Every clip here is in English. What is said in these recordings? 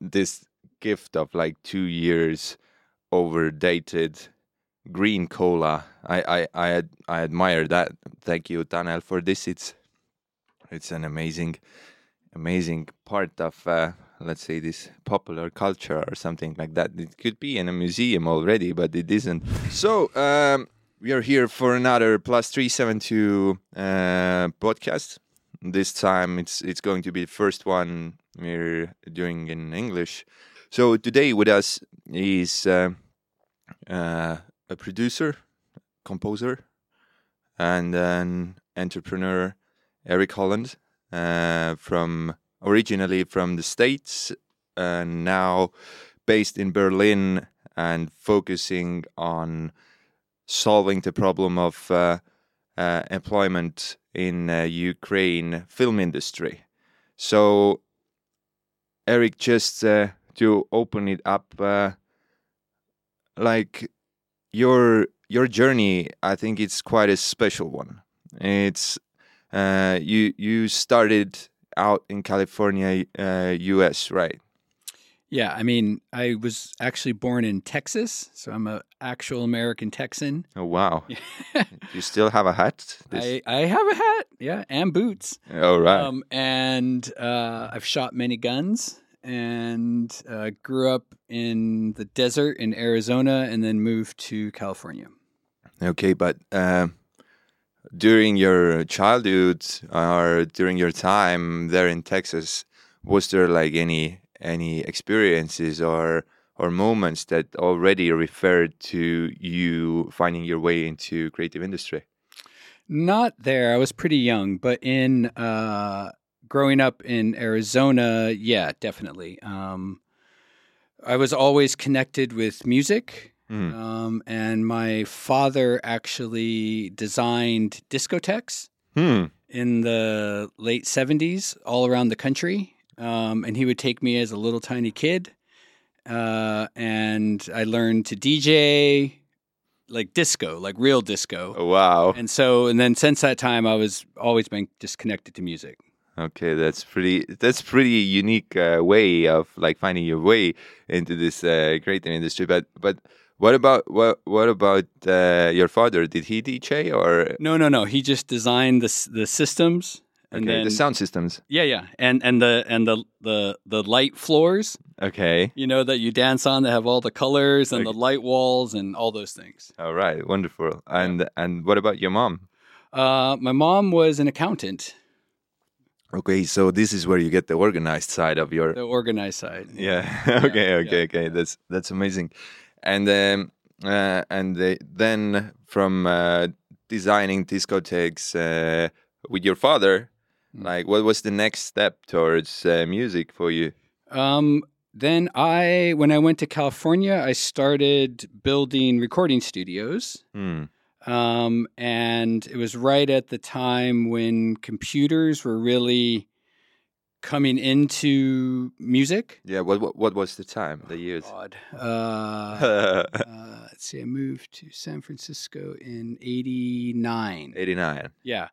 this gift of like two years overdated green cola. I I I, I admire that. Thank you, Tanel, for this. It's it's an amazing amazing part of uh, let's say this popular culture or something like that. It could be in a museum already, but it isn't. So um, we are here for another plus three seven two uh, podcast. This time it's it's going to be the first one we're doing in English. So today with us is uh, uh, a producer, composer, and an entrepreneur, Eric Holland, uh, from originally from the States, and now based in Berlin and focusing on solving the problem of uh, uh, employment in uh, Ukraine film industry. So, Eric, just uh, to open it up, uh, like your your journey, I think it's quite a special one. It's uh, you you started out in California, uh, U.S., right? Yeah, I mean, I was actually born in Texas, so I'm a actual American Texan. Oh wow! you still have a hat? This- I, I have a hat, yeah, and boots. All right. Um, and uh, I've shot many guns and uh, grew up in the desert in Arizona and then moved to California. Okay, but um, during your childhood or during your time there in Texas, was there like any any experiences or or moments that already referred to you finding your way into creative industry? Not there. I was pretty young, but in uh, growing up in Arizona, yeah, definitely. Um, I was always connected with music. Mm. Um, and my father actually designed discotheques Hmm. in the late 70s all around the country. Um, and he would take me as a little tiny kid. Uh, and I learned to DJ like disco, like real disco. Oh, wow. And so, and then since that time, I was always been just connected to music. Okay, that's pretty. That's pretty unique uh, way of like finding your way into this uh, creative industry. But but what about what what about uh, your father? Did he DJ or No, no, no. He just designed the the systems. And okay then, the sound systems? Yeah, yeah, and and the and the the the light floors, Okay, you know, that you dance on that have all the colors and Okay. the light walls and all those things. all right, wonderful. And and what about your mom? Uh, my mom was an accountant, Okay, so this is where you get the organized side of your the organized side. yeah. okay, yeah, okay, okay. That's that's amazing. And um, uh, and the, then from uh, designing discotheques uh, with your father. Like what was the next step towards uh, music for you? Um, then I, when I went to California, I started building recording studios. Hmm. Um, and it was right at the time when computers were really coming into music. Yeah. What, what what was the time? The years. God. Uh, uh, let's see, I moved to San Francisco in 89. Eighty nine. Yeah.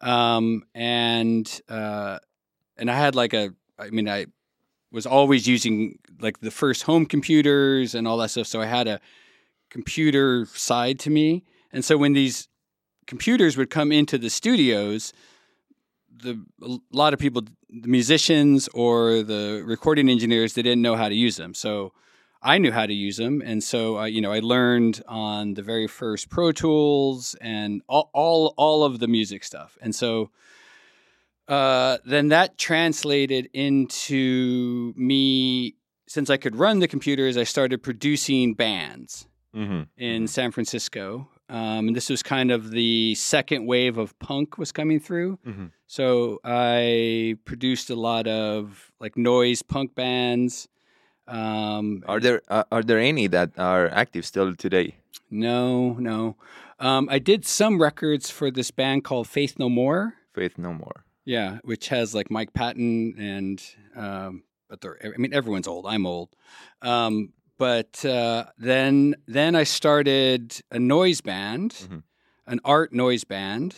Um, and, uh, and I had like a, I mean, I was always using like the first home computers and all that stuff. So I had a computer side to me. And so when these computers would come into the studios, the a lot of people, the musicians or the recording engineers, they didn't know how to use them. So I knew how to use them, and so uh, you know I learned on the very first Pro Tools and all all, all of the music stuff. And so uh, then that translated into me since I could run the computers. I started producing bands Mm-hmm. in San Francisco. Um, and this was kind of the second wave of punk was coming through. Mhm. So I produced a lot of like noise punk bands. Um, Are there uh, are there any that are active still today? no, no. Um, I did some records for this band called Faith No More. Faith No More. Yeah, which has like Mike Patton and um, but they're I mean everyone's old. I'm old. Um, but uh, then then I started a noise band, Mhm. an art noise band,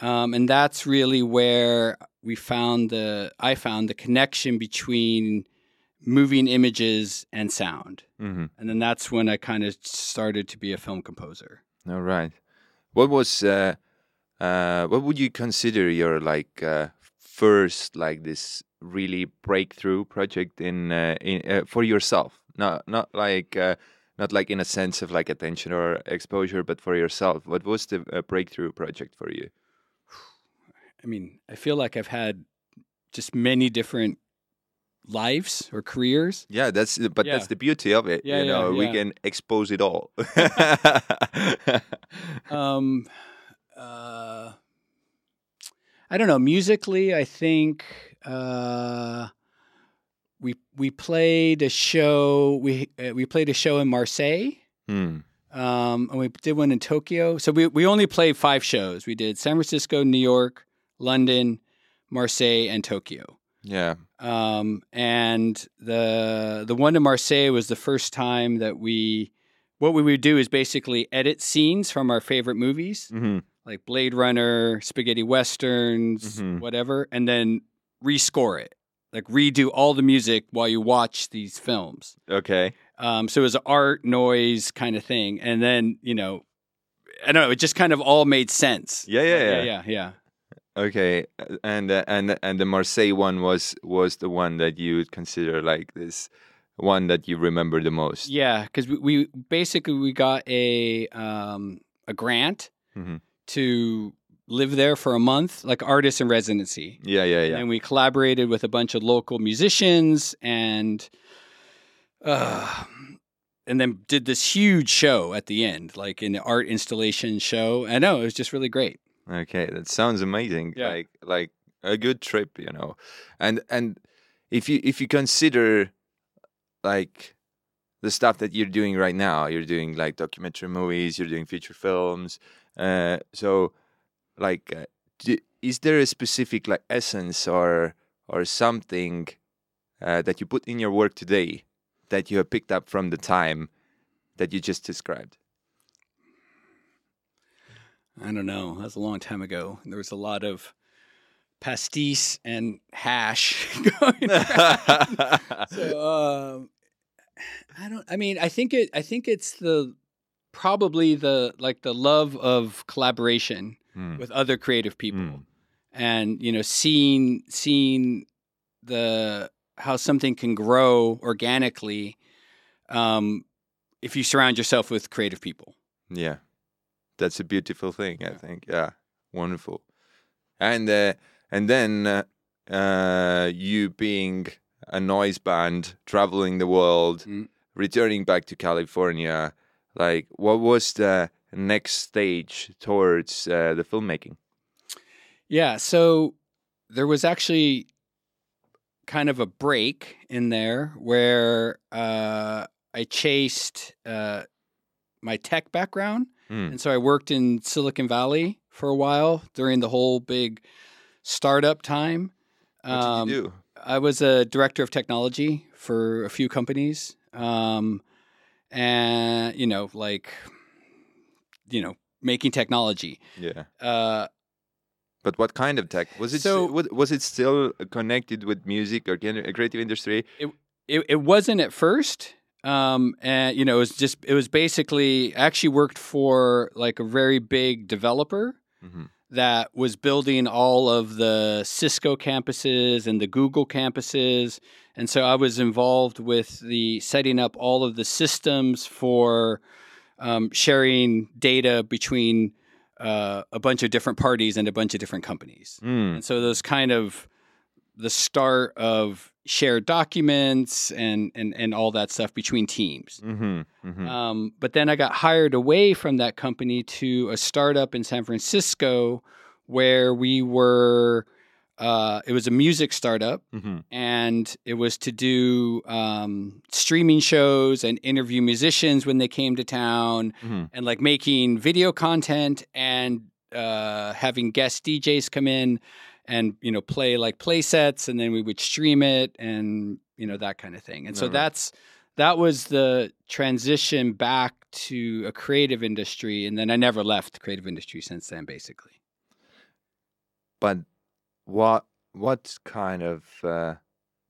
um, and that's really where we found the I found the connection between moving images and sound. hmm And then that's when I kind of started to be a film composer. All right. What was uh, uh, what would you consider your like uh, first like this really breakthrough project in uh, in uh, for yourself? Not not like uh, not like in a sense of like attention or exposure, but for yourself. What was the uh, breakthrough project for you? I mean, I feel like I've had just many different lives or careers. Yeah, that's but Yeah. that's the beauty of it. Yeah, you yeah, know, we can expose it all. Um, uh, I don't know. Musically, I think uh, we we played a show. We uh, we played a show in Marseille. Hmm. Um, and we did one in Tokyo. So we we only played five shows. We did San Francisco, New York, London, Marseille, and Tokyo. Yeah. Um, and the the one in Marseille was the first time that we what we would do is basically edit scenes from our favorite movies, hmm like Blade Runner, spaghetti westerns, Mhm. whatever, and then rescore it, like redo all the music while you watch these films. Okay. Um, so it was an art noise kind of thing, and then you know, I don't know, it just kind of all made sense. Yeah, yeah, yeah, yeah. yeah, yeah. Okay, uh, and uh, and and the Marseille one was was the one that you would consider like this one that you remember the most. Yeah, because we, we basically we got a um, a grant Mhm. to live there for a month, like artist in residency, Yeah, yeah, yeah. and we collaborated with a bunch of local musicians and uh, and then did this huge show at the end, like an art installation show. I know it was just really great. Okay, that sounds amazing. Yeah. Like like a good trip, you know. And and if you if you consider like the stuff that you're doing right now, you're doing like documentary movies, you're doing feature films. Uh, so like, uh, d- is there a specific like essence or or something uh, that you put in your work today that you have picked up from the time that you just described? I don't know. That was a long time ago. There was a lot of pastis and hash going around. so um, I don't. I mean, I think it. I think it's the probably the like the love of collaboration Hmm. with other creative people, Mm. and you know, seeing seeing the how something can grow organically um, if you surround yourself with creative people. Yeah, that's a beautiful thing. I think. Yeah, wonderful. And uh, and then uh, uh, you being a noise band, traveling the world, Mm. returning back to California. Like, what was the next stage towards uh, the filmmaking? Yeah, so there was actually kind of a break in there where uh, I chased uh, my tech background. Mm. And so I worked in Silicon Valley for a while during the whole big startup time. What did you do? I was a director of technology for a few companies. Um, and, you know, like, you know, making technology. Yeah. Uh, But what kind of tech was it? So- was, it still connected with music or creative industry? it, it wasn't at first um and you know it was just it was basically I actually worked for like a very big developer Mhm. that was building all of the Cisco campuses and the Google campuses and so I was involved with the setting up all of the systems for um, sharing data between uh, a bunch of different parties and a bunch of different companies Mm. and so those kind of the start of shared documents and and and all that stuff between teams. hmm hmm Um, but then I got hired away from that company to a startup in San Francisco where we were. Uh, it was a music startup, hmm and it was to do um, streaming shows and interview musicians when they came to town, hmm and like making video content and uh, having guest DJs come in and you know play like play sets and then we would stream it and you know that kind of thing. And so Alright. that's that was the transition back to a creative industry and then I never left the creative industry since then basically. But what what kind of uh,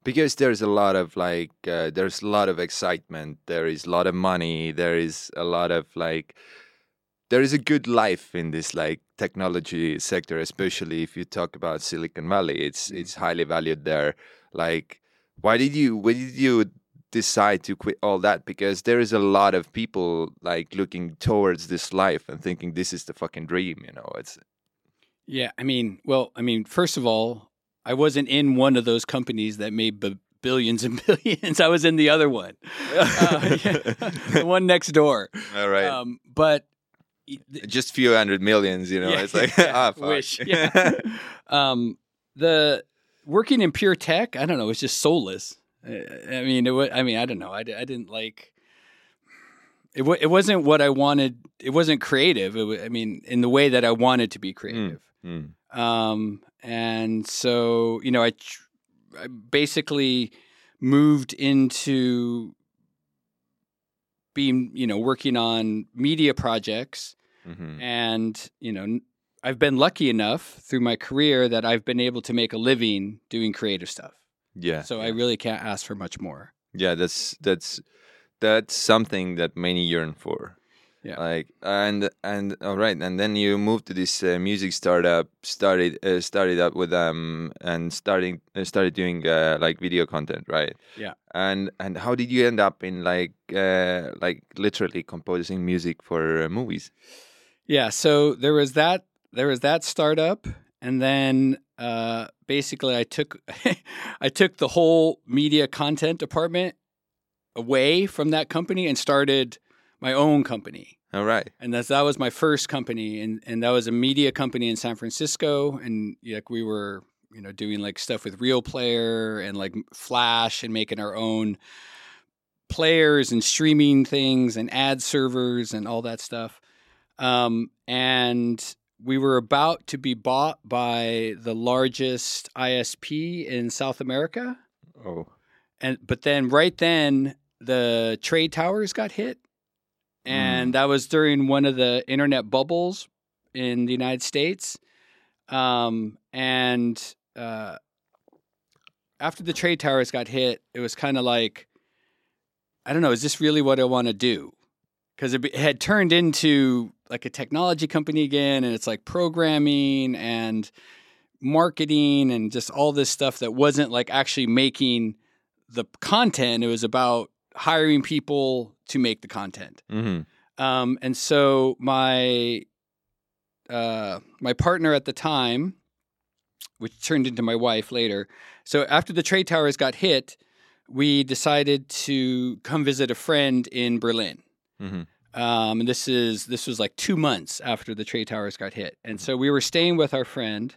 because there's a lot of like uh, there's a lot of excitement there is a lot of money there is a lot of like there is a good life in this like technology sector especially if you talk about silicon valley. It's it's highly valued there. Like why did you why did you decide to quit all that? Because there is a lot of people like looking towards this life and thinking this is the fucking dream you know? It's Yeah, I mean, well, I mean, first of all, I wasn't in one of those companies that made b- billions and billions. I was in the other one, uh, yeah, the one next door. all right. Um, but just few hundred millions you know Yeah, it's like ah fuck. wish, yeah. um, the working in pure tech, I don't know, it's just soulless. I mean, it was, I mean, I don't know. I, I didn't like. It, wa- it wasn't what I wanted. It wasn't creative. It I mean, in the way that I wanted to be creative. Mm. Um, and so, you know, I, tr- I basically moved into being, you know, working on media projects. Mhm. And, you know, I've been lucky enough through my career that I've been able to make a living doing creative stuff. yeah So I really can't ask for much more. yeah that's that's that's something that many yearn for Yeah. like and and all right and then you moved to this uh, music startup started uh, started up with them and starting uh, started doing uh, like video content right Yeah. and and how did you end up in like uh, like literally composing music for uh, movies Yeah, so there was that there was that startup and then uh, basically I took I took the whole media content department away from that company and started my own company. all right And that's that was my first company and and that was a media company in San Francisco and like we were you know doing like stuff with Real Player and like Flash and making our own players and streaming things and ad servers and all that stuff. Um, and we were about to be bought by the largest ISP in South America. oh And but then right then the trade towers got hit. And that was during one of the internet bubbles in the United States. Um, and uh, after the trade towers got hit, it was kind of like, I don't know, is this really what I want to do? Because it, had turned into like a technology company again, and it's like programming and marketing and just all this stuff that wasn't like actually making the content. It was about hiring people to make the content. hmm Um, and so my uh, my partner at the time, which turned into my wife later. So after the trade towers got hit, we decided to come visit a friend in Berlin. Hmm Um, and this is this was like two months after the trade towers got hit, and so we were staying with our friend,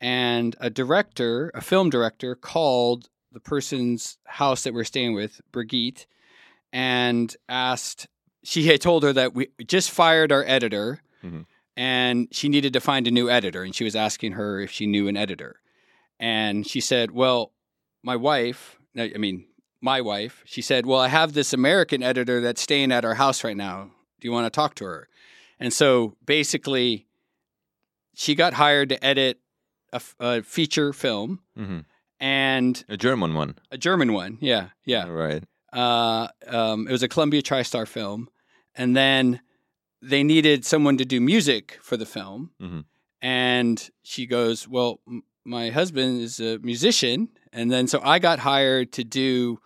and a director, a film director, called the person's house that we are staying with, Brigitte, and asked. She had told her that we just fired our editor, Mhm. and she needed to find a new editor, and she was asking her if she knew an editor, and she said, "Well, my wife, I mean." My wife, she said, Well, I have this American editor that's staying at our house right now. Do you want to talk to her? And so basically, she got hired to edit a feature film hmm and a German one a German one. Yeah, yeah. Right. Uh, um, it was a Columbia TriStar film. And then they needed someone to do music for the film. Mhm. And she goes, Well, m- my husband is a musician. And then so I got hired to do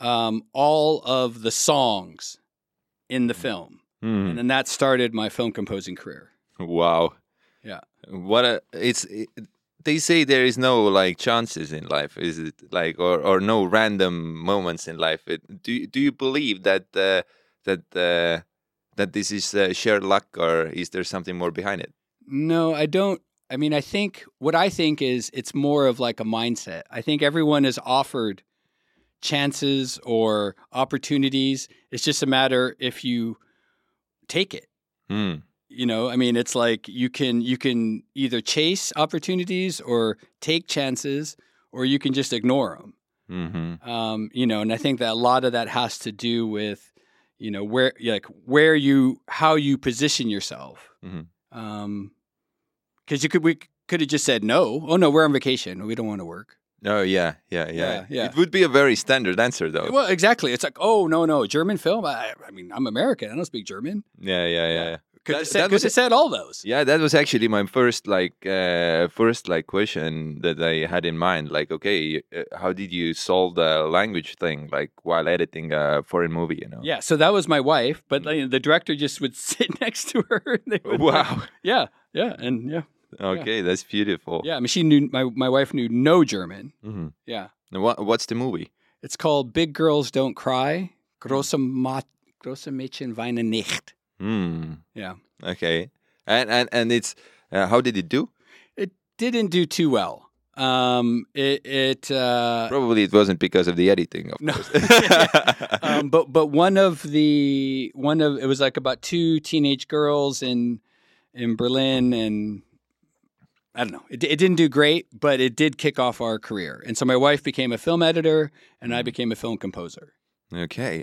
um, all of the songs in the film. Mhm. And then that started my film composing career. Wow. Yeah. What a it's it, they say there is no like chances in life is it like or or no random moments in life it, do you- do you believe that uh, that uh, that this is uh, sheer luck or is there something more behind it No, I don't. I mean, I think what I think is it's more of like a mindset. I think everyone is offered chances or opportunities. It's just a matter if you take it. Hmm. You know, I mean, it's like you can you can either chase opportunities or take chances, or you can just ignore them. hmm Um, you know, and I think that a lot of that has to do with, you know, where like where you how you position yourself. Mhm. Um, because you could we could have just said no. Oh no, we're on vacation. We don't want to work. Oh yeah, yeah, yeah, Yeah, yeah. It would be a very standard answer though. Well, exactly. It's like, oh no, no, German film. I, I mean, I'm American. I don't speak German. Yeah, yeah, yeah. yeah. Could That- said, that was said all those. Yeah, that was actually my first like uh, first like question that I had in mind. Like, okay, uh, how did you solve the language thing like while editing a foreign movie? You know? Yeah, so that was my wife, but like, the director just would sit next to her. And they would, Wow. Yeah, yeah, and yeah, Okay, that's beautiful. yeah. I mean, she knew my my wife knew no German. hmm Yeah, What What's the movie? it's called Big Girls Don't Cry. Grosse, Ma- grosse Mädchen weinen nicht. Hmm. Yeah, Okay. And and and it's uh, how did it do? it didn't do too well. Um, it it uh, Probably it wasn't because of the editing, of No. course. um, but but one of the one of it was like about two teenage girls in in Berlin, and I don't know. It, it didn't do great, but it did kick off our career. And so my wife became a film editor, and I Mm. became a film composer. Okay.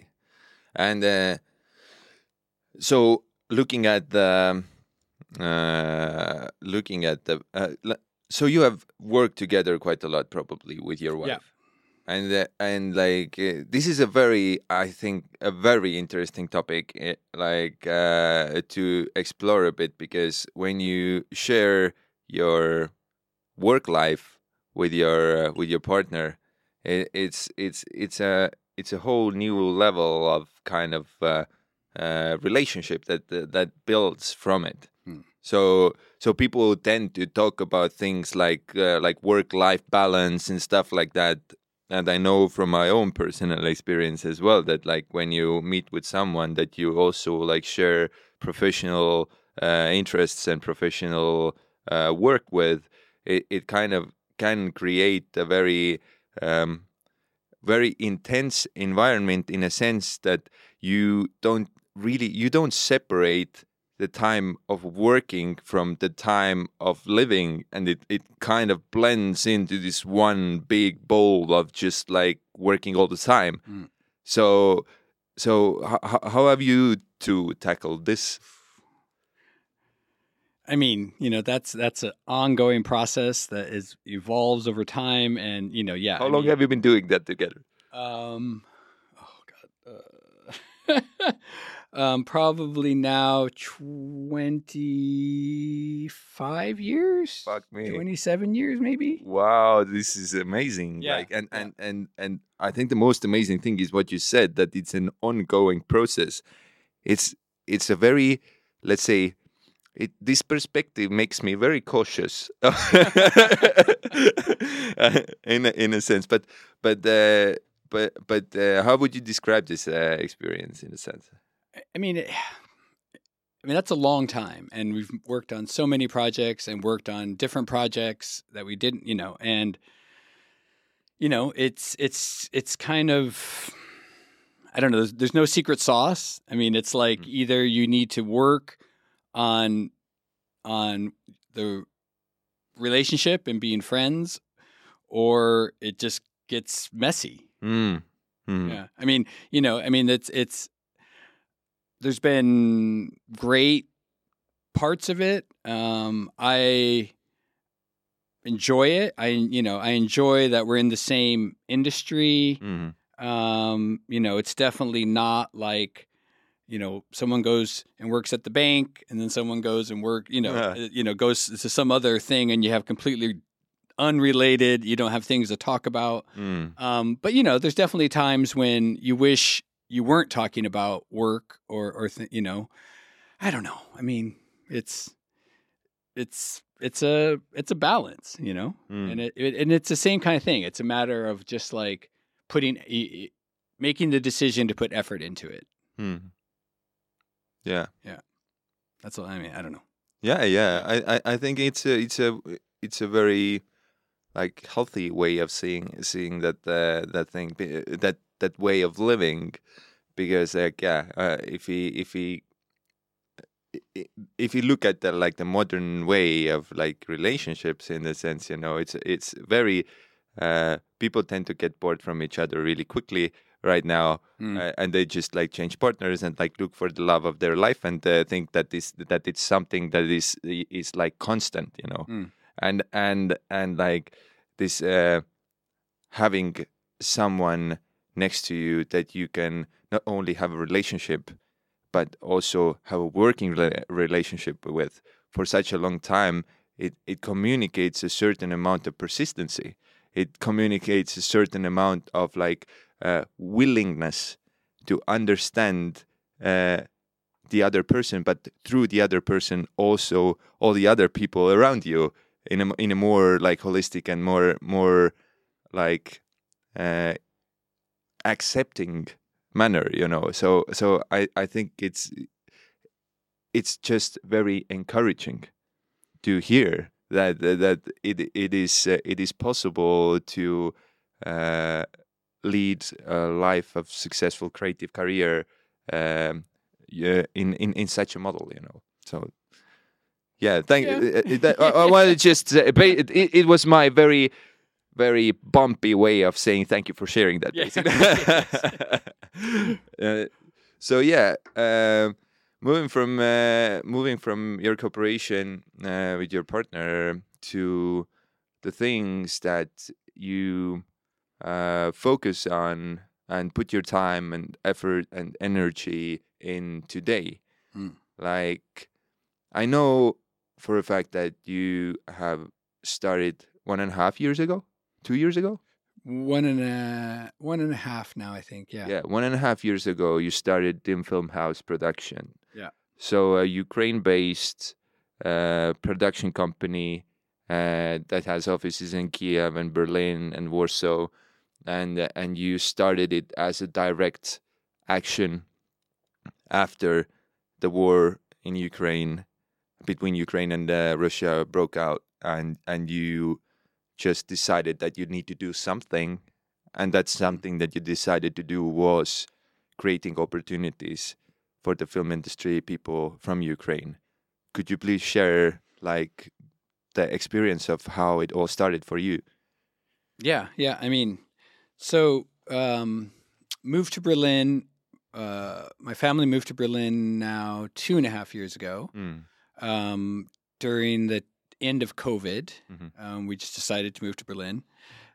And uh, so looking at the uh, looking at the uh, so you have worked together quite a lot probably with your wife. Yeah. And uh, and like uh, this is a very I think a very interesting topic eh, like uh, to explore a bit because when you share your work life with your uh, with your partner it, it's it's it's a it's a whole new level of kind of uh, uh, relationship that that that builds from it. Hmm. So so people tend to talk about things like uh, like work life balance and stuff like that. And I know from my own personal experience as well that like when you meet with someone that you also like share professional uh, interests and professional uh, work with, it, it kind of can create a very um, very intense environment in a sense that you don't really you don't separate the time of working from the time of living. And it, it kind of blends into this one big bowl of just like working all the time. Mm. so so how, how have you two tackled this I mean, you know, that's that's an ongoing process that is evolves over time, and you know, yeah. how I long mean, have you been doing that together Um, oh god, uh, um, probably now twenty five years, fuck me twenty seven years, maybe. Wow, this is amazing. Yeah, Like and, yeah. and and and I think the most amazing thing is what you said that it's an ongoing process. It's it's a very let's say it this perspective makes me very cautious in a, in a sense but but uh, but but uh, how would you describe this uh, experience in a sense I- mean, it, I mean that's a long time, and we've worked on so many projects and worked on different projects that we didn't, you know, and you know, it's it's it's kind of I don't know. There's, there's no secret sauce. I mean, it's like Mm. either you need to work on on the relationship and being friends, or it just gets messy. Mm. Mm. Yeah. I mean, you know, I mean, it's, it's, there's been great parts of it. Um, I enjoy it. I, you know, I enjoy that we're in the same industry. Mm. Um, you know, it's definitely not like, you know, someone goes and works at the bank and then someone goes and work, you know, uh, you know, goes to some other thing and you have completely unrelated, you don't have things to talk about. Mm. Um, but you know, there's definitely times when you wish you weren't talking about work or or th- you know, I don't know. I mean, it's it's it's a it's a balance, you know, Mm. and it, it and it's the same kind of thing. It's a matter of just like putting making the decision to put effort into it. Mm. Yeah. Yeah. That's all I mean. I don't know. Yeah, yeah. I, I, I think it's a it's a it's a very like healthy way of seeing seeing that uh, that thing that that way of living because like yeah uh, if he if he if you look at the like the modern way of like relationships in the sense you know it's it's very uh people tend to get bored from each other really quickly right now Mm. uh, and they just like change partners and like look for the love of their life and uh, think that this that it's something that is is like constant you know Mm. and and and like this uh having someone next to you that you can not only have a relationship but also have a working rela- relationship with for such a long time it, it communicates a certain amount of persistency it communicates a certain amount of like willingness to understand uh, the other person but through the other person also all the other people around you in a, in a more like holistic and more more like uh, accepting manner you know? So so i i think it's it's just very encouraging to hear that that it it is uh, it is possible to uh, lead a life of successful creative career um, yeah, in, in in such a model you know so yeah thank Yeah. uh, uh, that, I, I wanted to just uh, ba- it, it was my very very bumpy way of saying thank you for sharing that Yeah. uh, so yeah um, moving from uh, moving from your cooperation uh, with your partner to the things that you uh, focus on and put your time and effort and energy in today. Mm. Like, I know for a fact that you have started one and a half years ago, two years ago. One and a one and a half now, I think. Yeah. Yeah, one and a half years ago, you started Dim Film House production. Yeah. So a Ukraine-based uh, production company uh, that has offices in Kiev and Berlin and Warsaw, and uh, and you started it as a direct action after the war in Ukraine between Ukraine and uh, Russia broke out, and and you just decided that you need to do something, and that something that you decided to do was creating opportunities for the film industry people from Ukraine. Could you please share like the experience of how it all started for you? Yeah, yeah. I mean, so um, moved to Berlin. Uh, my family moved to Berlin now two and a half years ago. Mm. Um, during the end of COVID, Mhm. um, we just decided to move to Berlin.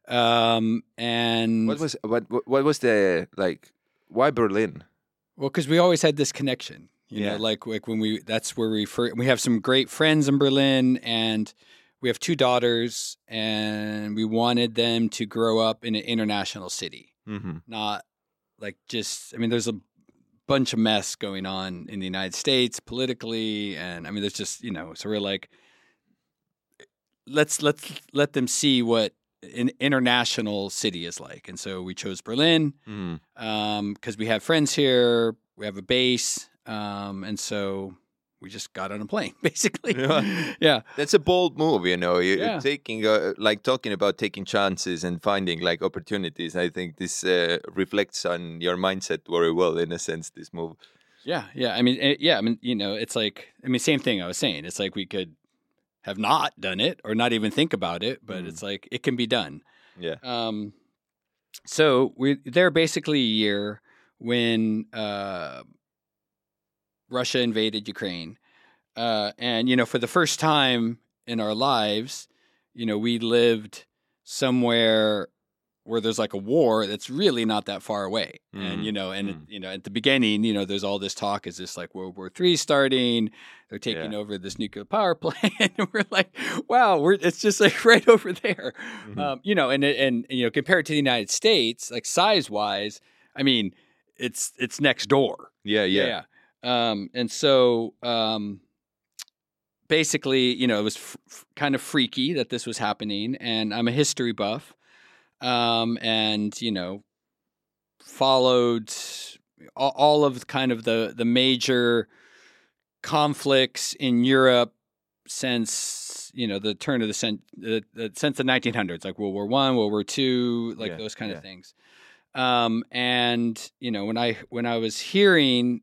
Um, and What was what what- what was the like? Why Berlin? Well, because we always had this connection, you Yeah. know, like like when we that's where we fir- we have some great friends in Berlin, and we have two daughters, and we wanted them to grow up in an international city, Mm-hmm. not like just. I mean, there's a bunch of mess going on in the United States politically, and I mean, there's just you know, so we're like, let's let's let them see what an international city is like, and so we chose Berlin Mm-hmm. because we have friends here, we have a base, um, and so we just got on a plane, basically. Yeah. yeah, That's a bold move, you know. You're Yeah. taking, uh, like, talking about taking chances and finding like opportunities. I think this uh, reflects on your mindset very well, in a sense. This move. yeah, yeah. I mean, eh, yeah. I mean, you know, it's like, I mean, same thing I was saying. It's like we could have not done it or not even think about it, but Mm. it's like it can be done. Yeah. Um, so we're there basically a year when uh, Russia invaded Ukraine, uh, and you know, for the first time in our lives, you know, we lived somewhere where there's like a war that's really not that far away, and Mhm. you know, and it- Mm. you know, at the beginning, you know, there's all this talk is this like World War Three starting? They're taking Yeah. over this nuclear power plant, and we're like, wow, we're it's just like right over there Mhm. um, you know, and and you know, compared to the United States, like size wise, I mean, it's it's next door. yeah. yeah, yeah, Um, and so um, basically, you know, it was f- f- kind of freaky that this was happening, and I'm a history buff, um, and you know, followed all, all of kind of the the major conflicts in Europe since you know the turn of the, cent- the, the since the 1900s, like World War One, World War Two, like Yeah, those kind yeah. of things. Um, and you know when I when I was hearing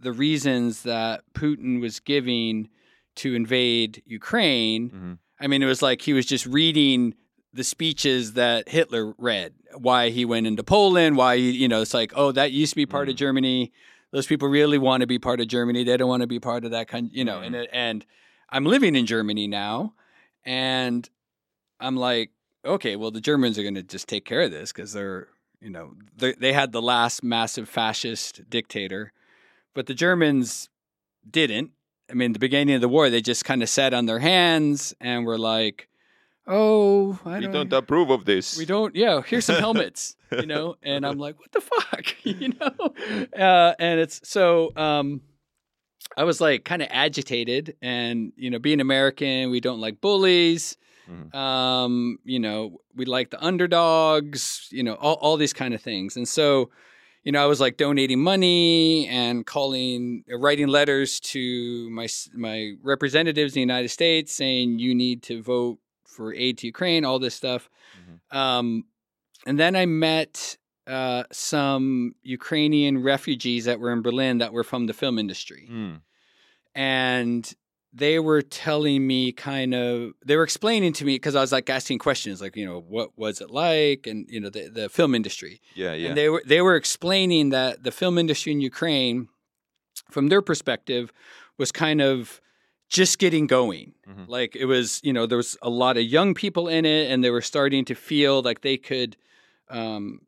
the reasons that Putin was giving to invade Ukraine, Mhm. I mean it was like he was just reading the speeches that Hitler read, why he went into Poland, why he, you know it's like oh that used to be part of Mm. Germany. Those people really want to be part of Germany. They don't want to be part of that kind, you know. And Mm. it, and I'm living in Germany now, and I'm like, okay, well, the Germans are going to just take care of this because they're, you know, they they had the last massive fascist dictator, but the Germans didn't. I mean, the beginning of the war, they just kind of sat on their hands and were like, "Oh, I we don't, don't approve of this. we don't. Yeah, here's some helmets, you know." And I'm like, "What the fuck?" you know. Uh, and it's so. Um, I was like kind of agitated, and you know, being American, we don't like bullies. Mhm. Um, you know, we like the underdogs. You know, all all these kind of things, and so. You know, I was like donating money and calling, uh, writing letters to my my representatives in the United States, saying you need to vote for aid to Ukraine, all this stuff. Mhm. Um, and then I met uh, some Ukrainian refugees that were in Berlin that were from the film industry, Mm. and they were telling me kind of they were explaining to me because I was like asking questions like you know what was it like and you know the the film industry Yeah, yeah. and they were they were explaining that the film industry in Ukraine, from their perspective, was kind of just getting going. Mhm. Like it was, you know, there was a lot of young people in it, and they were starting to feel like they could um,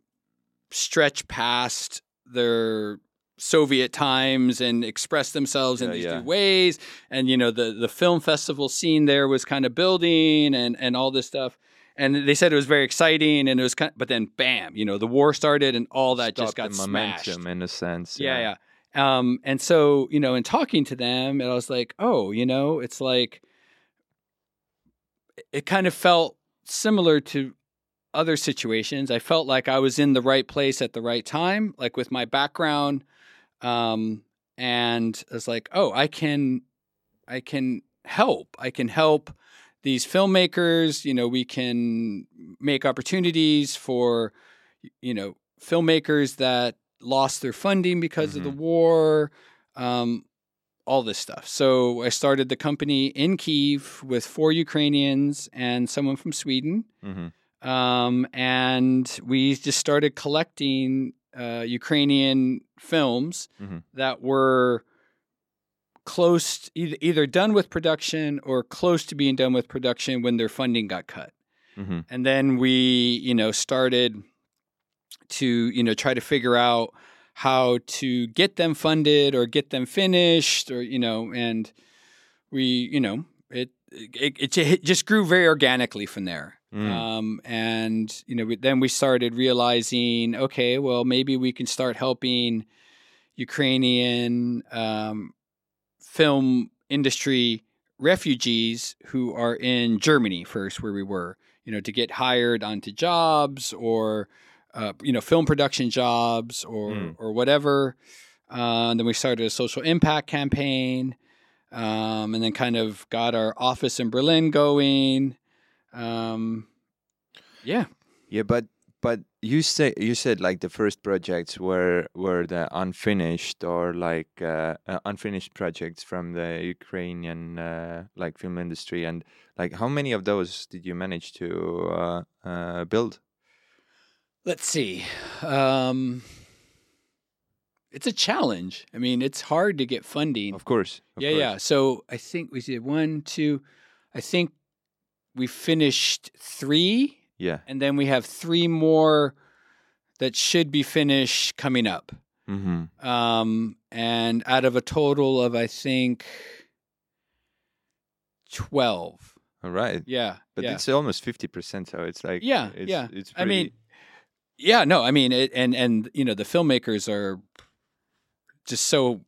stretch past their Soviet times and express themselves in Yeah, these yeah. new ways. And you know, the the film festival scene there was kind of building, and and all this stuff. And they said it was very exciting, and it was kind. Of, but then, bam! You know, the war started, and all that just got smashed. momentum in a sense. Yeah, yeah. Um, and so, you know, in talking to them, and I was like, oh, you know, it's like it kind of felt similar to other situations. I felt like I was in the right place at the right time, like with my background. Um, and I was like, oh, I can, I can help. I can help these filmmakers. You know, we can make opportunities for, you know, filmmakers that lost their funding because of the war, um, all this stuff. So I started the company in Kiev with four Ukrainians and someone from Sweden. hmm Um, and we just started collecting uh, Ukrainian films Mhm. that were close, either, either done with production or close to being done with production when their funding got cut. Hmm and then we you know started to you know try to figure out how to get them funded or get them finished or you know and we you know it, it it just grew very organically from there Mm. um, and you know we, then we started realizing okay well maybe we can start helping ukrainian um, film industry refugees who are in Germany first, where we were, you know, to get hired onto jobs or, uh, you know, film production jobs or Mm. or whatever. Uh, and then we started a social impact campaign, um, and then kind of got our office in Berlin going. Um, yeah, Yeah, but but you say you said like the first projects were were the unfinished or like uh, uh, unfinished projects from the Ukrainian uh, like film industry, and like how many of those did you manage to uh, uh, build? let's see. Um, it's a challenge. I mean, it's hard to get funding. Of course. of yeah, course. yeah. So I think we did one, two. I think we finished three, Yeah. and then we have three more that should be finished coming up. Mm-hmm. Um, and out of a total of I think twelve. All right. Yeah, But yeah. it's almost fifty percent, so it's like Yeah, it's, yeah. It's I mean, Yeah, no, I mean, it, and and you know, the filmmakers are just so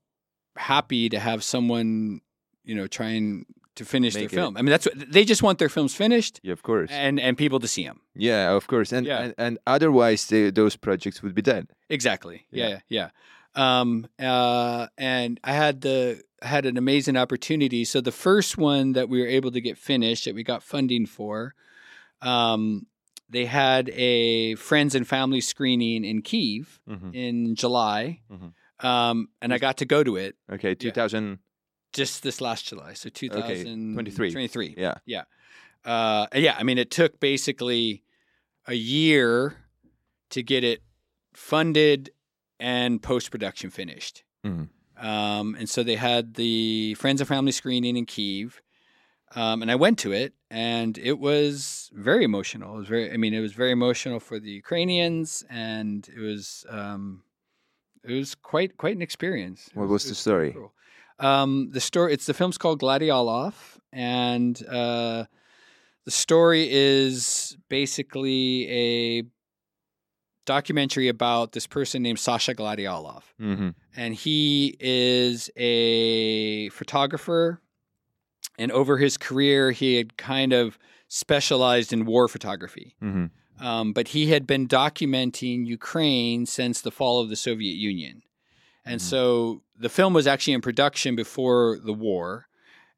happy to have someone, you know, trying to finish their film. I mean, that's what they just want their films finished yeah, of course. and and people to see them. yeah, of course. And Yeah. and, and otherwise, they, those projects would be dead. Exactly. Yeah. Yeah, yeah. Um, uh, and I had the had an amazing opportunity. So the first one that we were able to get finished, that we got funding for, um, they had a friends and family screening in Kiev Mm-hmm. in July, Mhm. um, and I got to go to it Okay, two thousand. Just this last July, so 23. 2023. Yeah. Uh, yeah, I mean, it took basically a year to get it funded and post production finished. Mhm. Um, and so they had the Friends and Family screening in Kiev. Um, and I went to it, and it was very emotional. It was very, I mean, it was very emotional for the Ukrainians, and it was, um, it was quite quite an experience. It What was it the story? cool. Um, the story. It's the film's called Glyadyelov, and uh, the story is basically a documentary about this person named Sasha Glyadyelov hmm and he is a photographer. And over his career, he had kind of specialized in war photography. hmm Um, but he had been documenting Ukraine since the fall of the Soviet Union. And Mhm. so the film was actually in production before the war.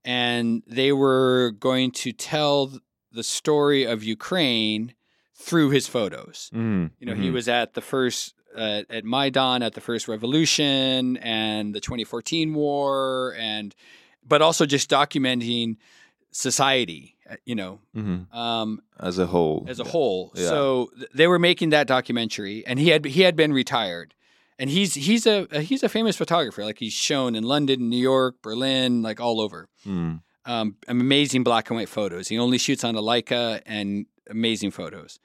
And they were going to tell the story of Ukraine through his photos. hmm You know, he was at the first uh, at Maidan at the first revolution and the 2014 war, and but also just documenting society. uh, You know, hmm um, as a whole. as a whole. Yeah. So th- they were making that documentary, and he had he had been retired, and he's he's a he's a famous photographer. Like he's shown in London, New York, Berlin, like all over. Mm. Um, amazing black and white photos. He only shoots on a Leica and amazing photos.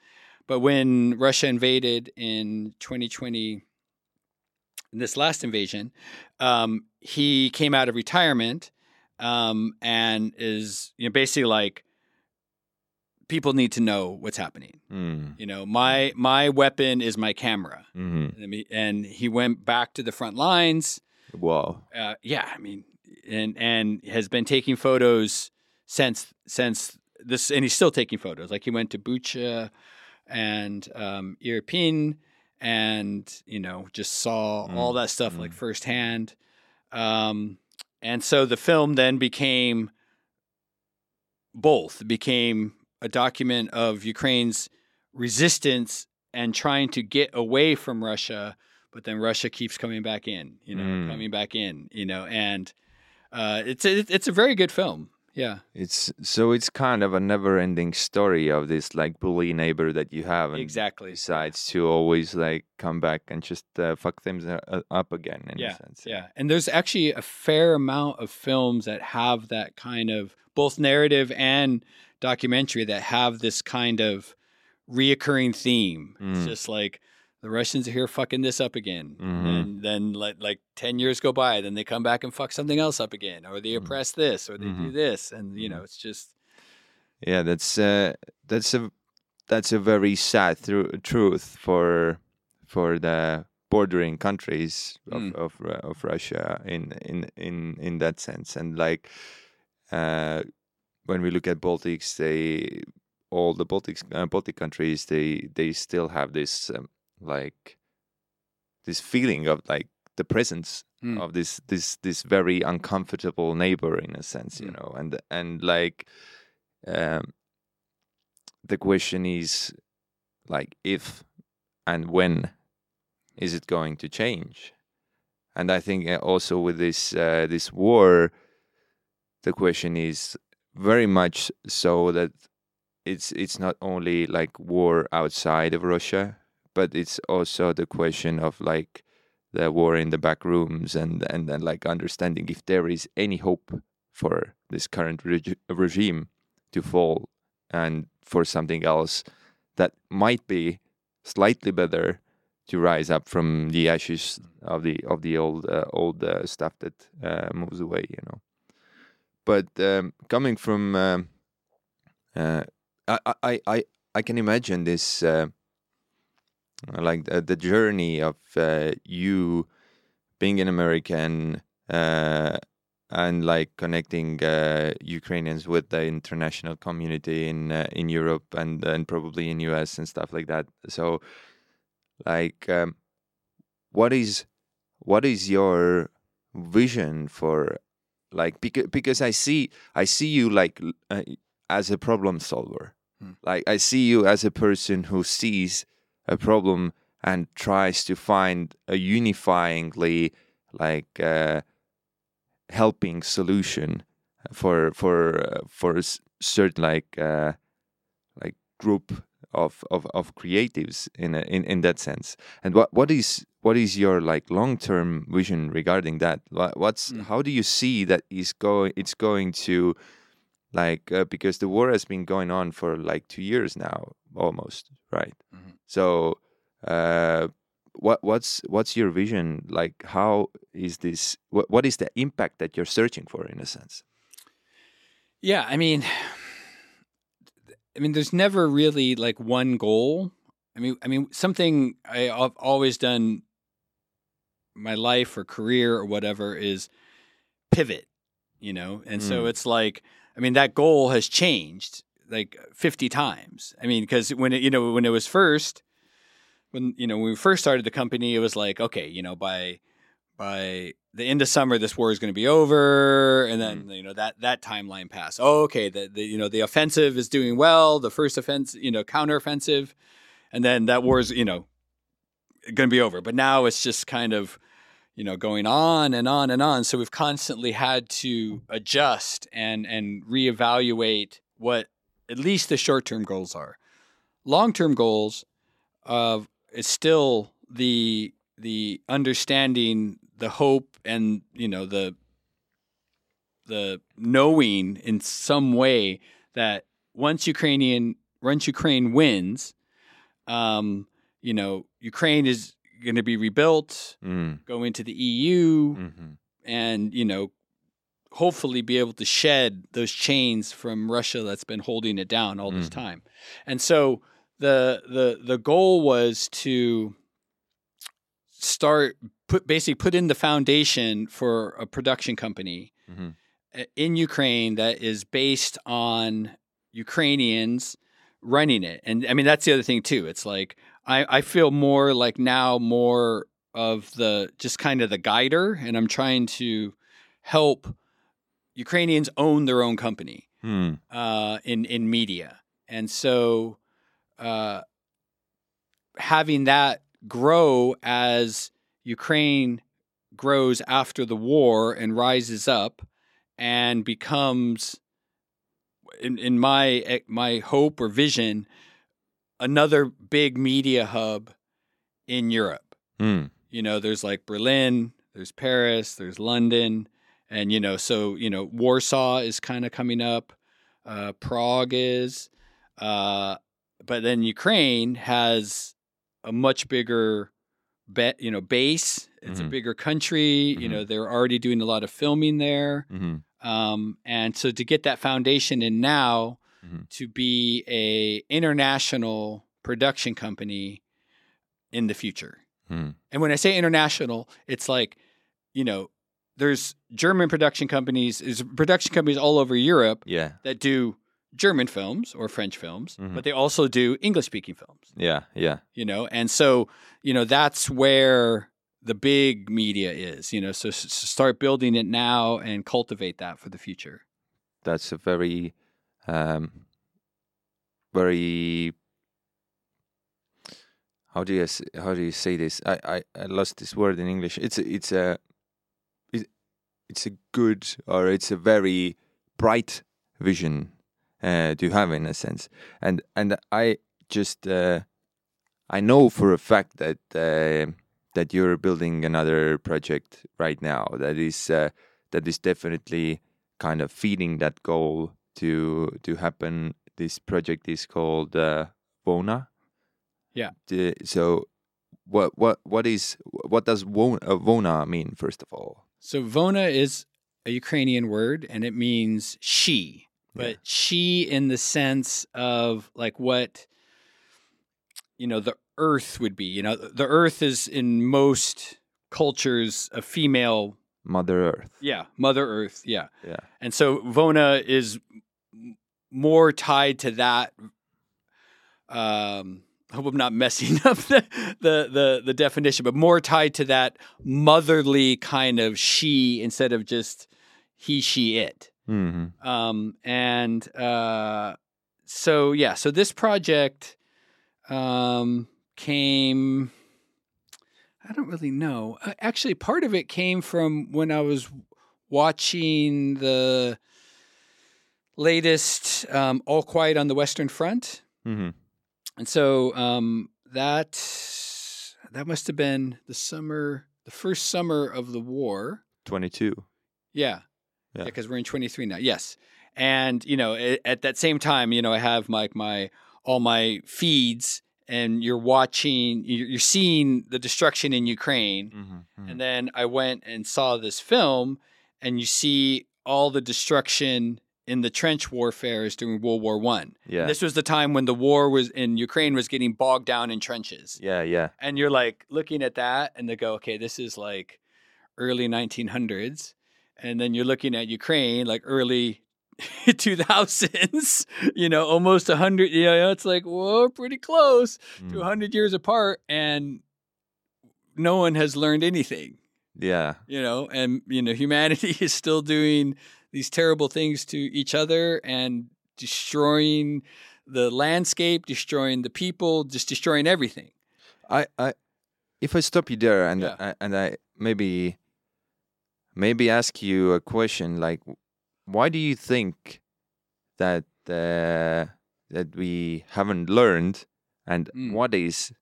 But when Russia invaded in 2020, in this last invasion, um, he came out of retirement um, and is you know basically like people need to know what's happening. Mm. You know, my my weapon is my camera. hmm I mean, and he went back to the front lines Wow. uh, yeah, I mean, and and has been taking photos since since this, and he's still taking photos. Like he went to Bucha and um, Irpin, and you know, just saw Mm, all that stuff like mm. firsthand. Um, and so the film then became both. Became a document of Ukraine's resistance and trying to get away from Russia, but then Russia keeps coming back in, you know, Mm. coming back in, you know, and uh, it's a, it's a very good film. Yeah, It's so it's kind of a never-ending story of this like bully neighbor that you have, and exactly. decides to always like come back and just uh, fuck things uh, up again. In Yeah, a sense. Yeah, and there's actually a fair amount of films that have that kind of both narrative and documentary that have this kind of reoccurring theme. It's Mm. just like the Russians are here fucking this up again, Mhm. and then like, like ten years go by, then they come back and fuck something else up again, or they Mhm. oppress this, or they do Mhm. this, and you Mhm. know, it's just Yeah, that's uh, that's a that's a very sad tru- truth for for the bordering countries of Mm. of, Ru- of Russia in in in in that sense, and like uh, when we look at Baltics, they all the Baltics uh, Baltic countries they they still have this um, like this feeling of like the presence Mm. of this this this very uncomfortable neighbor in a sense, you Mm. know, and and like um, the question is like if and when is it going to change and i think uh, also with this uh, this war the question is very much so that it's it's not only like war outside of russia but it's also the question of like the war in the back rooms and and then like understanding if there is any hope for this current regi- regime to fall and for something else that might be slightly better to rise up from the ashes of the of the old uh, old uh, stuff that uh, moves away you know but um, coming from um, uh, I, I I I can imagine this uh, like the, the journey of uh, you being an American uh, and like connecting uh, Ukrainians with the international community in uh, in Europe and and probably in US and stuff like that. So, like, um, what is what is your vision for like because because I see I see you like uh, as a problem solver. Hmm. Like I see you as a person who sees a problem and tries to find a unifyingly like uh, helping solution for for uh, for certain like uh, like group of, of, of creatives in, a, in in that sense and what what is what is your like long term vision regarding that What- what's Mm. how do you see that is going it's going to like uh, because the war has been going on for like two years now, almost, right? Mhm. So, uh, what what's what's your vision? Like, how is this? What what is the impact that you're searching for, in a sense? Yeah, I mean, I mean, there's never really like one goal. I mean, I mean, something I've always done, my life or career or whatever is pivot, you know, and so Mm. it's like, I mean, that goal has changed like 50 times. I mean, because when it, you know, when it was first, when you know, when we first started the company, it was like, okay, you know, by by the end of summer, this war is going to be over, and then mm. you know that that timeline passed. Oh, okay, the, the you know the offensive is doing well. The first offense, you know, counteroffensive, and then that war is you know going to be over. But now it's just kind of you know going on and on and on. So we've constantly had to adjust and and reevaluate what at least the short term goals are. Long term goals of is still the the understanding the hope and you know the the knowing in some way that once Ukrainian once Ukraine wins, um, you know Ukraine is going to be rebuilt, Mm. go into the EU, hmm and you know hopefully be able to shed those chains from Russia that's been holding it down all this Mhm. time. And so the the the goal was to start put basically put in the foundation for a production company hmm uh, in Ukraine that is based on Ukrainians running it. And I mean that's the other thing too. It's like I, I feel more like now more of the just kind of the guider and I'm trying to help Ukrainians own their own company Mm. uh, in in media, and so uh, having that grow as Ukraine grows after the war and rises up and becomes, in, in my my hope or vision, another big media hub in Europe Mm. you know there's like berlin there's paris there's london and you know so you know warsaw is kind of coming up uh, prague is uh, but then ukraine has a much bigger bet you know base it's a Mhm. bigger country you Mhm. know they're already doing a lot of filming there hmm um, and so to get that foundation in now Mhm. to be a international production company in the future Mm. and when I say international, it's like, you know, there's German production companies, there's production companies all over Europe Yeah. that do German films or French films, Mhm. but they also do English speaking films, Yeah. Yeah. you know? And so, you know, that's where the big media is, you know, so s- s- start building it now and cultivate that for the future. That's a very, um, very. How do you how do you say this? I, I, I lost this word in English. It's a, it's a it's a good or it's a very bright vision uh, to have in a sense. And and I just uh, I know for a fact that uh, that you're building another project right now that is uh, that is definitely kind of feeding that goal to to happen. This project is called uh, Vona. Yeah. The- so what what what is what does Wo- uh, Vona mean first of all? So Vona is a Ukrainian word and it means she, but Yeah. she in the sense of like what you know the earth would be. You know, the earth is in most cultures a female, Mother Earth. yeah, Mother Earth, yeah. Yeah. And so Vona is more tied to that um I hope I'm not messing up the, the the the definition, but more tied to that motherly kind of she instead of just he, she, it. Hmm Um, and uh, so yeah, so this project um, came. I don't really know. Uh, Actually, part of it came from when I was watching the latest um, All Quiet on the Western Front. hmm And so um, that that must have been the summer, the first summer of the war. Twenty two. Yeah, Yeah. because we're in 23 now. Yes, and you know at that same time you know i have like my all my feeds and you're watching you're seeing the destruction in ukraine Mhm, and then i went and saw this film and you see all the destruction in the trench warfares during world war one Yeah. this was the time when the war was in ukraine was getting bogged down in trenches yeah. Yeah. and you're like looking at that and they go okay this is like early 1900s and then you're looking at ukraine like early 2000s you know almost 100 you know it's like whoa pretty close to Mm, 100 years apart and no one has learned anything Yeah. you know and you know humanity is still doing these terrible things to each other and destroying the landscape destroying the people just destroying everything I, I, if I stop you there and Yeah. I, and I maybe, maybe ask you a question like, why do you think that uh, that we haven't learned, and Mm. what is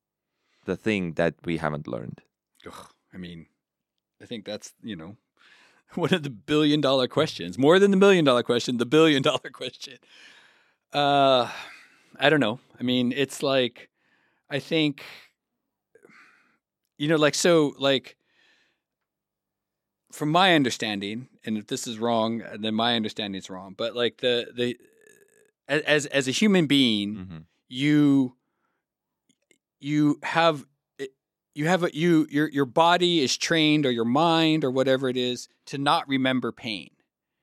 the thing that we haven't learned? Ugh, I mean, I think that's, you know, one of the billion dollar questions. More than the million dollar question, the billion dollar question. Uh I don't know. I mean, it's like I think you know, like so like from my understanding, and if this is wrong, then my understanding is wrong. But like the the as as a human being, Mhm. you you have you have a you your your body is trained or your mind or whatever it is to not remember pain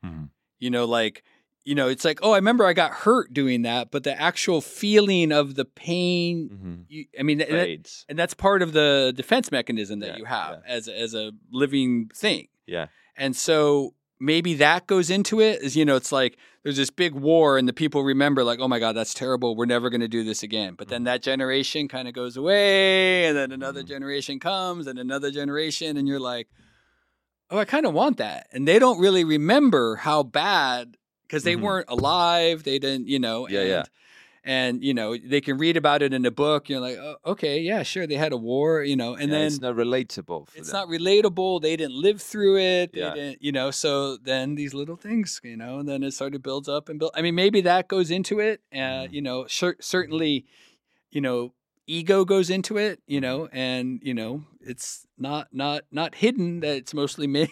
Mhm. you know like you know it's like oh i remember i got hurt doing that but the actual feeling of the pain Mhm. you, i mean and, that- and that's part of the defense mechanism that Yeah, you have as as a living thing Yeah. and so maybe that goes into it is you know it's like there's this big war and the people remember like oh my god that's terrible we're never going to do this again but then that generation kind of goes away and then another Mhm. generation comes and another generation and you're like oh i kind of want that and they don't really remember how bad because they Mhm. weren't alive they didn't you know Yeah, and, yeah. And you know they can read about it in a book you're like oh, okay yeah sure they had a war you know and Yeah, then it's not relatable. It's them. not relatable. They didn't live through it. They Yeah. didn't, you know. So then these little things, you know, and then it sort of builds up and build. I mean, maybe that goes into it. Uh, Mhm. You know, cer- certainly, you know, ego goes into it. You know, and you know, it's not not not hidden that it's mostly men.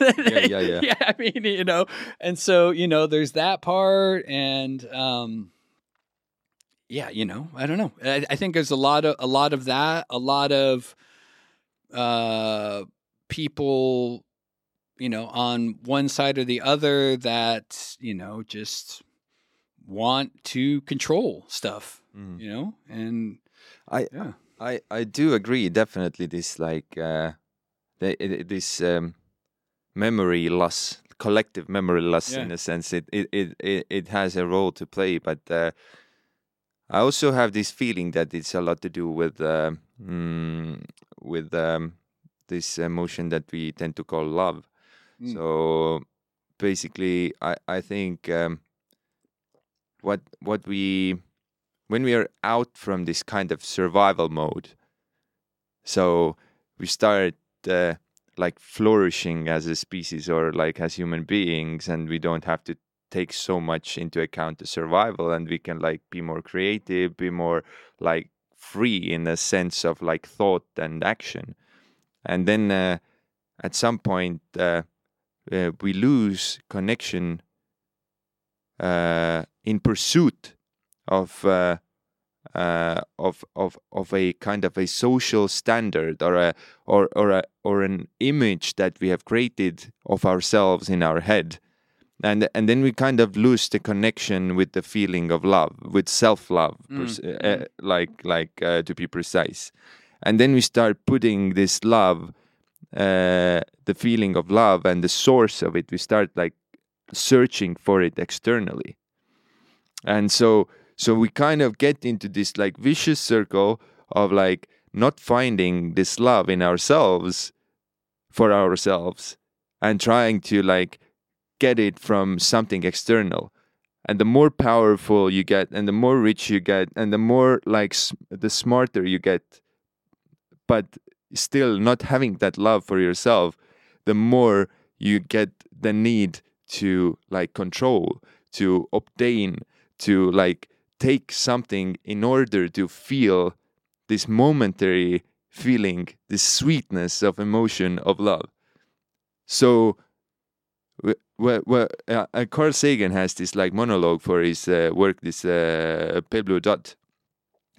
Yeah, yeah, yeah. yeah. I mean, you know, and so you know, there's that part, and um, yeah, you know, I don't know. I, I think there's a lot of a lot of that, a lot of uh, people, you know, on one side or the other that you know just want to control stuff, Mhm. you know, and I- yeah, I I do agree. Definitely, this like uh, the, this um, memory loss, collective memory loss, in a sense, it it, it it it has a role to play. But uh, I also have this feeling that it's a lot to do with uh, mm, with um, this emotion that we tend to call love. Mm. So basically, I I think um, what what we when we are out from this kind of survival mode, so we start uh, like flourishing as a species or like as human beings, and we don't have to take so much into account the survival, and we can like be more creative, be more like free in a sense of like thought and action, and then uh, at some point uh, uh, we lose connection uh, in pursuit of uh, uh, of of of a kind of a social standard or a or or a or an image that we have created of ourselves in our head and and then we kind of lose the connection with the feeling of love with self love Mm, uh, like like uh, to be precise. And then we start putting this love uh, the feeling of love and the source of it we start like searching for it externally. And so so we kind of get into this like vicious circle of like not finding this love in ourselves for ourselves and trying to like get it from something external. And the more powerful you get and the more rich you get and the more like the smarter you get but still not having that love for yourself the more you get the need to like control to obtain to like take something in order to feel this momentary feeling this sweetness of emotion of love. So wh- wh- uh, uh, Carl Sagan has this like monologue for his uh, work this uh, Pale Blue Dot.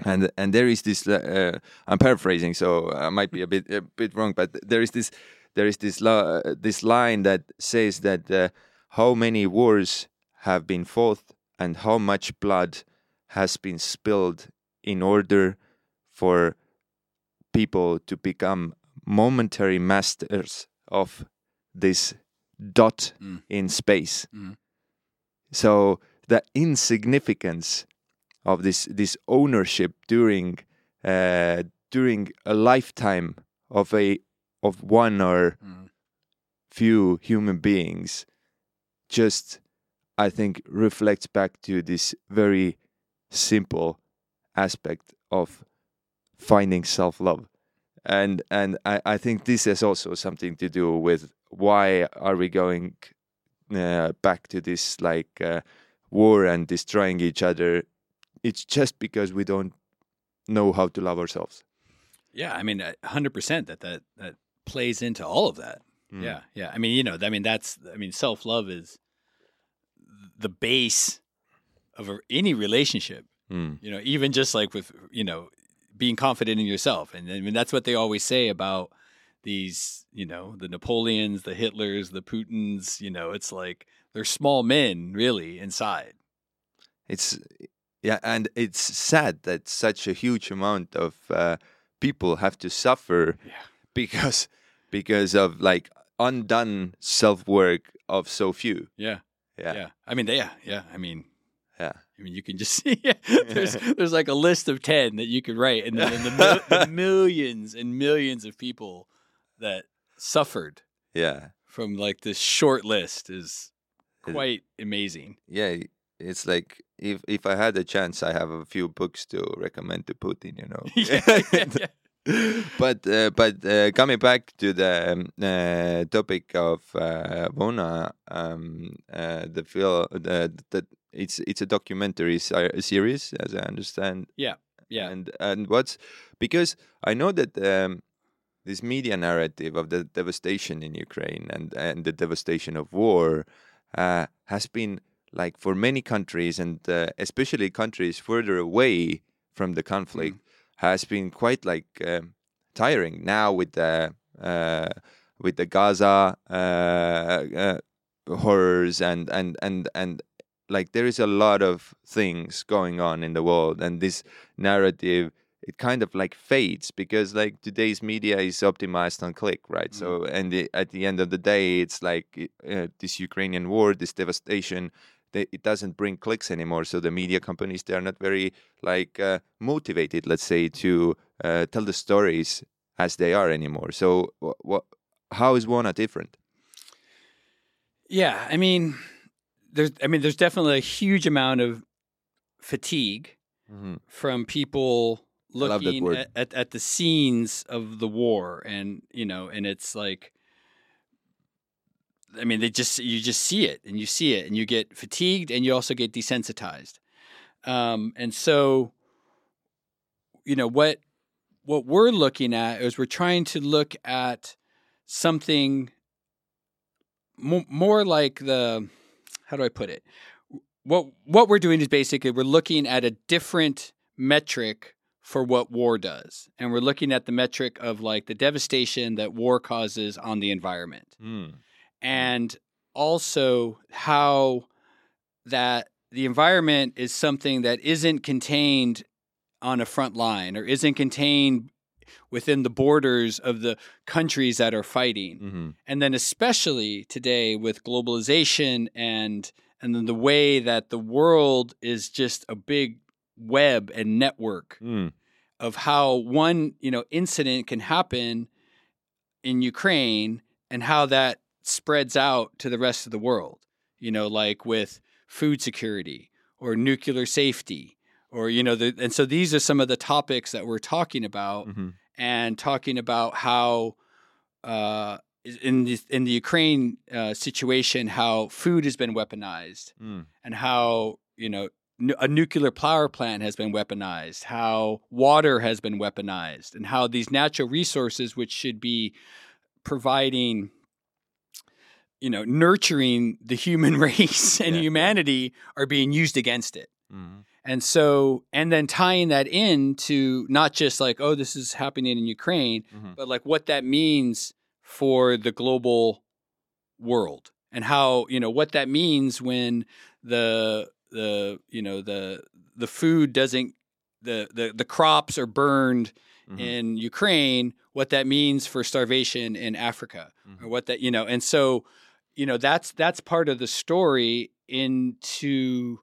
And and there is this uh, I'm paraphrasing so I might be a bit a bit wrong but there is this there is this lo- this line that says that uh, how many wars have been fought and how much blood has been spilled in order for people to become momentary masters of this dot Mm. in space. Mm. So the insignificance of this this ownership during uh, during a lifetime of a of one or Mm. few human beings just I think reflects back to this very simple aspect of finding self love. And and I, I think this has also something to do with why are we going uh, back to this like uh, war and destroying each other? It's just because we don't know how to love ourselves. Yeah, I mean, a hundred percent that that that plays into all of that. Mm. Yeah, yeah. I mean, you know, I mean, that's, I mean, self love is the base of a, any relationship. Mm. You know, even just like with you know being confident in yourself, and I mean that's what they always say about these, you know, the Napoleons, the Hitlers, the Putins. You know, it's like they're small men really inside. It's yeah, and it's sad that such a huge amount of uh, people have to suffer Yeah. because because of like undone self work of so few. Yeah, Yeah, yeah. I mean, they, yeah, yeah. I mean, yeah. I mean, you can just see there's there's like a list of ten that you could write, and then the, the millions and millions of people that suffered yeah. from like this short list is quite amazing. yeah it's like if if i had a chance i have a few books to recommend to putin you know yeah. but uh, but uh, coming back to the um, uh, topic of uh, Vona, um, uh, the film, the, the it's it's a documentary series, as I understand. Yeah, yeah. And and what's because I know that um, this media narrative of the devastation in Ukraine and and the devastation of war uh, has been like for many countries and uh, especially countries further away from the conflict has been quite like um, tiring. Now with the uh, with the Gaza uh, uh, horrors and and and and like there is a lot of things going on in the world and this narrative it kind of like fades because like today's media is optimized on click right? So and the, at the end of the day it's like uh, this ukrainian war this devastation they, it doesn't bring clicks anymore. So the media companies they are not very like uh, motivated let's say to uh, tell the stories as they are anymore. So what, what how is Vona different? Yeah, I mean, there's, I mean, there's definitely a huge amount of fatigue mm-hmm. from people looking at, at, at the scenes of the war, and you know, and it's like, I mean, they just you just see it, and you see it, and you get fatigued, and you also get desensitized, um, and so, you know what what we're looking at is we're trying to look at something mo- more like the how do I put it? What what we're doing is basically we're looking at a different metric for what war does, and we're looking at the metric of like the devastation that war causes on the environment, mm. and also how that the environment is something that isn't contained on a front line or isn't contained within the borders of the countries that are fighting. Hmm and then especially today with globalization and and then the way that the world is just a big web and network Mm. of how one you know incident can happen in Ukraine and how that spreads out to the rest of the world you know like with food security or nuclear safety or you know the, and so these are some of the topics that we're talking about hmm and talking about how uh, in the in the Ukraine uh, situation, how food has been weaponized, Mm. and how you know a nuclear power plant has been weaponized, how water has been weaponized, and how these natural resources, which should be providing, you know, nurturing the human race and Yeah. humanity, are being used against it. Mm. And so, and then tying that in to not just like, oh, this is happening in Ukraine, Mhm. but like what that means for the global world and how, you know, what that means when the, the, you know, the, the food doesn't, the, the, the crops are burned Mhm. in Ukraine, what that means for starvation in Africa Mhm. or what that, you know, and so, you know, that's, that's part of the story into,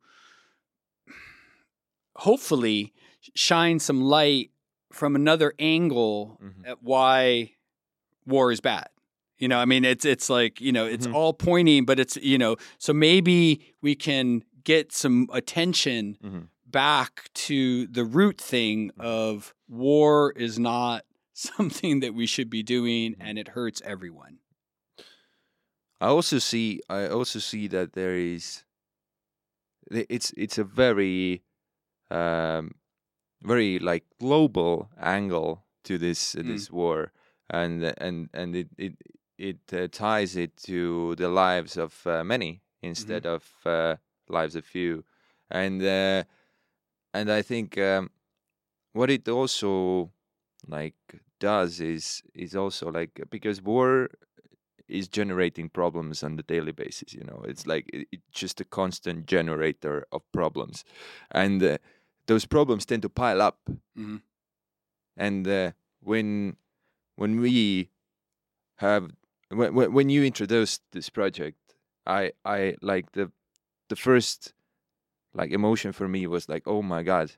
hopefully shine some light from another angle Mhm. at why war is bad. You know, I mean, it's it's like you know, it's Mhm. all pointing, but it's you know, so maybe we can get some attention Mhm. back to the root thing of war is not something that we should be doing, Mhm. and it hurts everyone. I also see I also see that there is it's it's a very um very like global angle to this uh, Mm. this war and and and it it it uh, ties it to the lives of uh, many instead of uh, lives of few. And uh, and I think um, what it also like does is is also like because war is generating problems on the daily basis you know? It's like it, it's just a constant generator of problems. And uh, those problems tend to pile up. Mhm. and uh, when when we have when, when when you introduced this project i i like the the first like emotion for me was like oh my god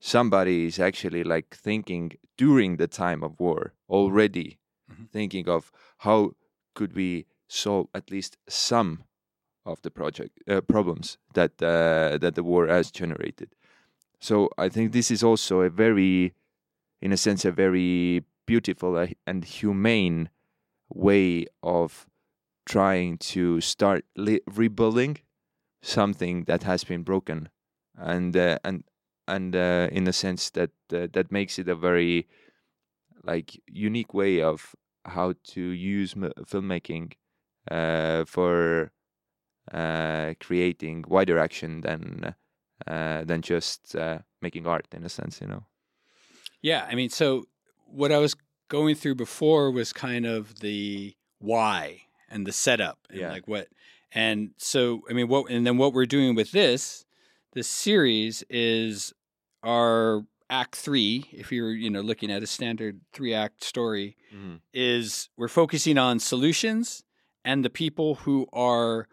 somebody is actually like thinking during the time of war already Mhm. thinking of how could we solve at least some of the project uh, problems that uh, that the war has generated so i think this is also a very in a sense a very beautiful uh, and humane way of trying to start li- rebuilding something that has been broken. And uh, and and uh, in a sense that uh, that makes it a very like unique way of how to use m- filmmaking uh, for uh, creating wider action than uh, than just making art in a sense you know? Yeah, I mean, so what I was going through before was kind of the why and the setup and Yeah. like what and so I mean what and then what we're doing with this this series is our act 3 if you're you know looking at a standard 3 act story is we're focusing on solutions and the people who are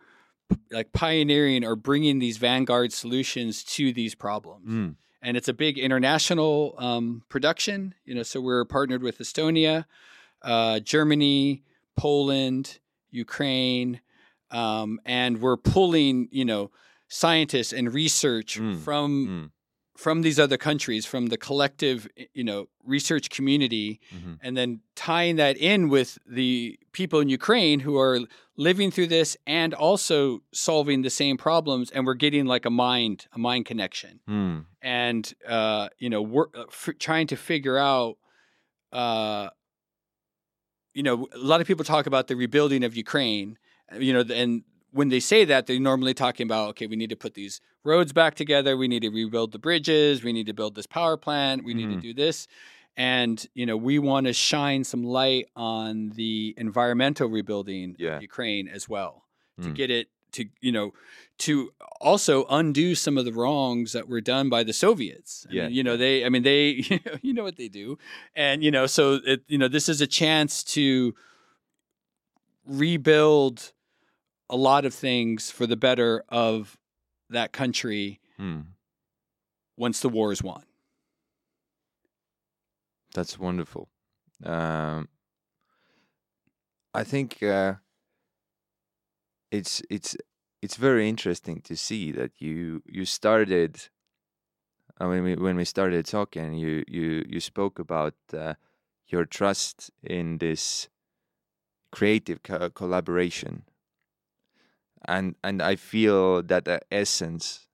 like pioneering or bringing these vanguard solutions to these problems Mm. and it's a big international um, production. You know, so we're partnered with Estonia, uh, Germany, Poland, Ukraine, um, and we're pulling you know scientists and research Mm, from Mm. from these other countries, from the collective you know research community, Mhm. and then tying that in with the people in Ukraine who are living through this and also solving the same problems, and we're getting like a mind a mind connection Mm. and uh, you know, we're uh, f- trying to figure out. Uh, you know, a lot of people talk about the rebuilding of Ukraine. uh, You know, and when they say that, they're normally talking about okay, we need to put these roads back together. We need to rebuild the bridges. We need to build this power plant. We need Mhm. to do this. And you know, we want to shine some light on the environmental rebuilding Yeah. of Ukraine as well to Mm. get it to you know to also undo some of the wrongs that were done by the Soviets. I Yeah, mean, you know they I mean they you know what they do, and you know so it you know this is a chance to rebuild a lot of things for the better of that country Mm. once the war is won. That's wonderful. Um, I think uh, it's it's it's very interesting to see that you you started. I mean, when we started talking, you you you spoke about uh, your trust in this creative co- collaboration and and i feel that the essence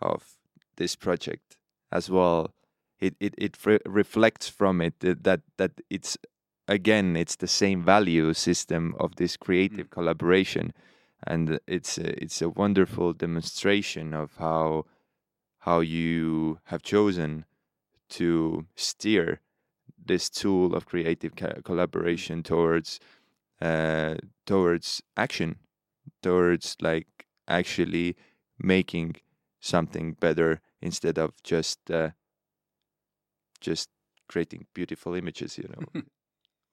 of this project as well it it, it re- reflects from it that that it's again it's the same value system of this creative collaboration. And it's a, it's a wonderful demonstration of how how you have chosen to steer this tool of creative ca- collaboration towards uh, towards action towards like actually making something better instead of just uh, just creating beautiful images you know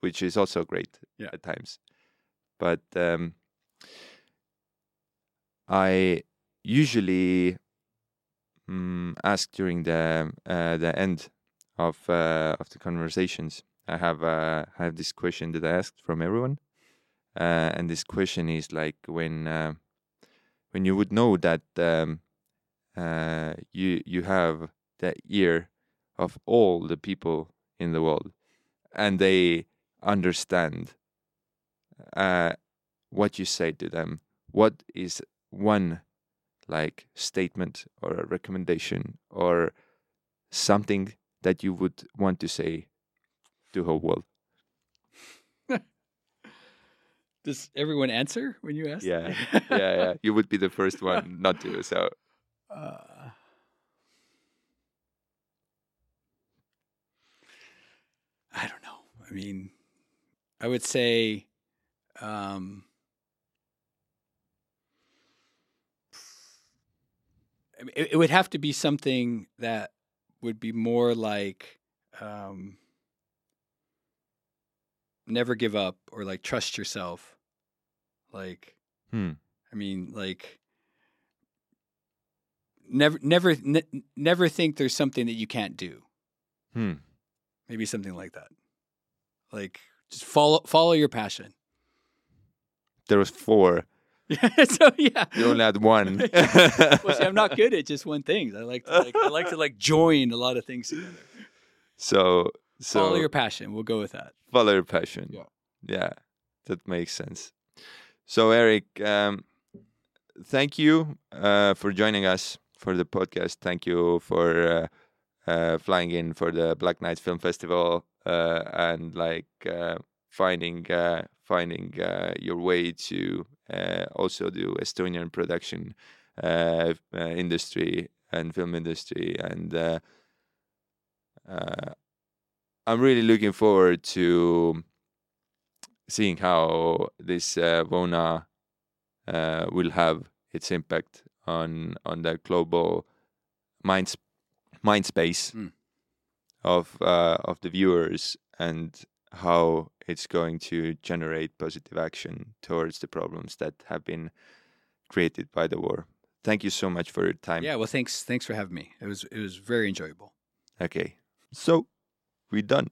which is also great Yeah. at times. But um, i usually mm, ask during the uh, the end of uh, of the conversations. I have uh, I have this question that i asked from everyone. Uh, and this question is like when uh, when you would know that um, uh, you you have the ear of all the people in the world and they understand uh, what you say to them. What is one like statement or a recommendation or something that you would want to say to whole world? Does everyone answer when you ask? yeah. Yeah yeah. You would be the first one not to so. Uh, I don't know. I mean, I would say, um, it, it would have to be something that would be more like um, never give up or like trust yourself. Like, hmm. I mean, like never, never, ne- never think there's something that you can't do. Hmm. Maybe something like that. Like just follow, follow your passion. there was four so yeah. you only had one well, see, I'm not good at just one thing. I like to like, I like to like join a lot of things together. so so follow your passion. We'll go with that. follow your passion. Yeah. Yeah, that makes sense. So, Eric, um, thank you uh, for joining us for the podcast. Thank you for uh, uh, flying in for the Black Nights Film Festival uh, and like uh, finding uh, finding uh, your way to uh, also do Estonian production industry and film industry and. I'm really looking forward to seeing how this Vona will have its impact on on the global mind sp- mind space Mm. of uh, of the viewers and how it's going to generate positive action towards the problems that have been created by the war. Thank you so much for your time. Yeah. Well, thanks. Thanks for having me. It was it was very enjoyable. Okay. So we're done.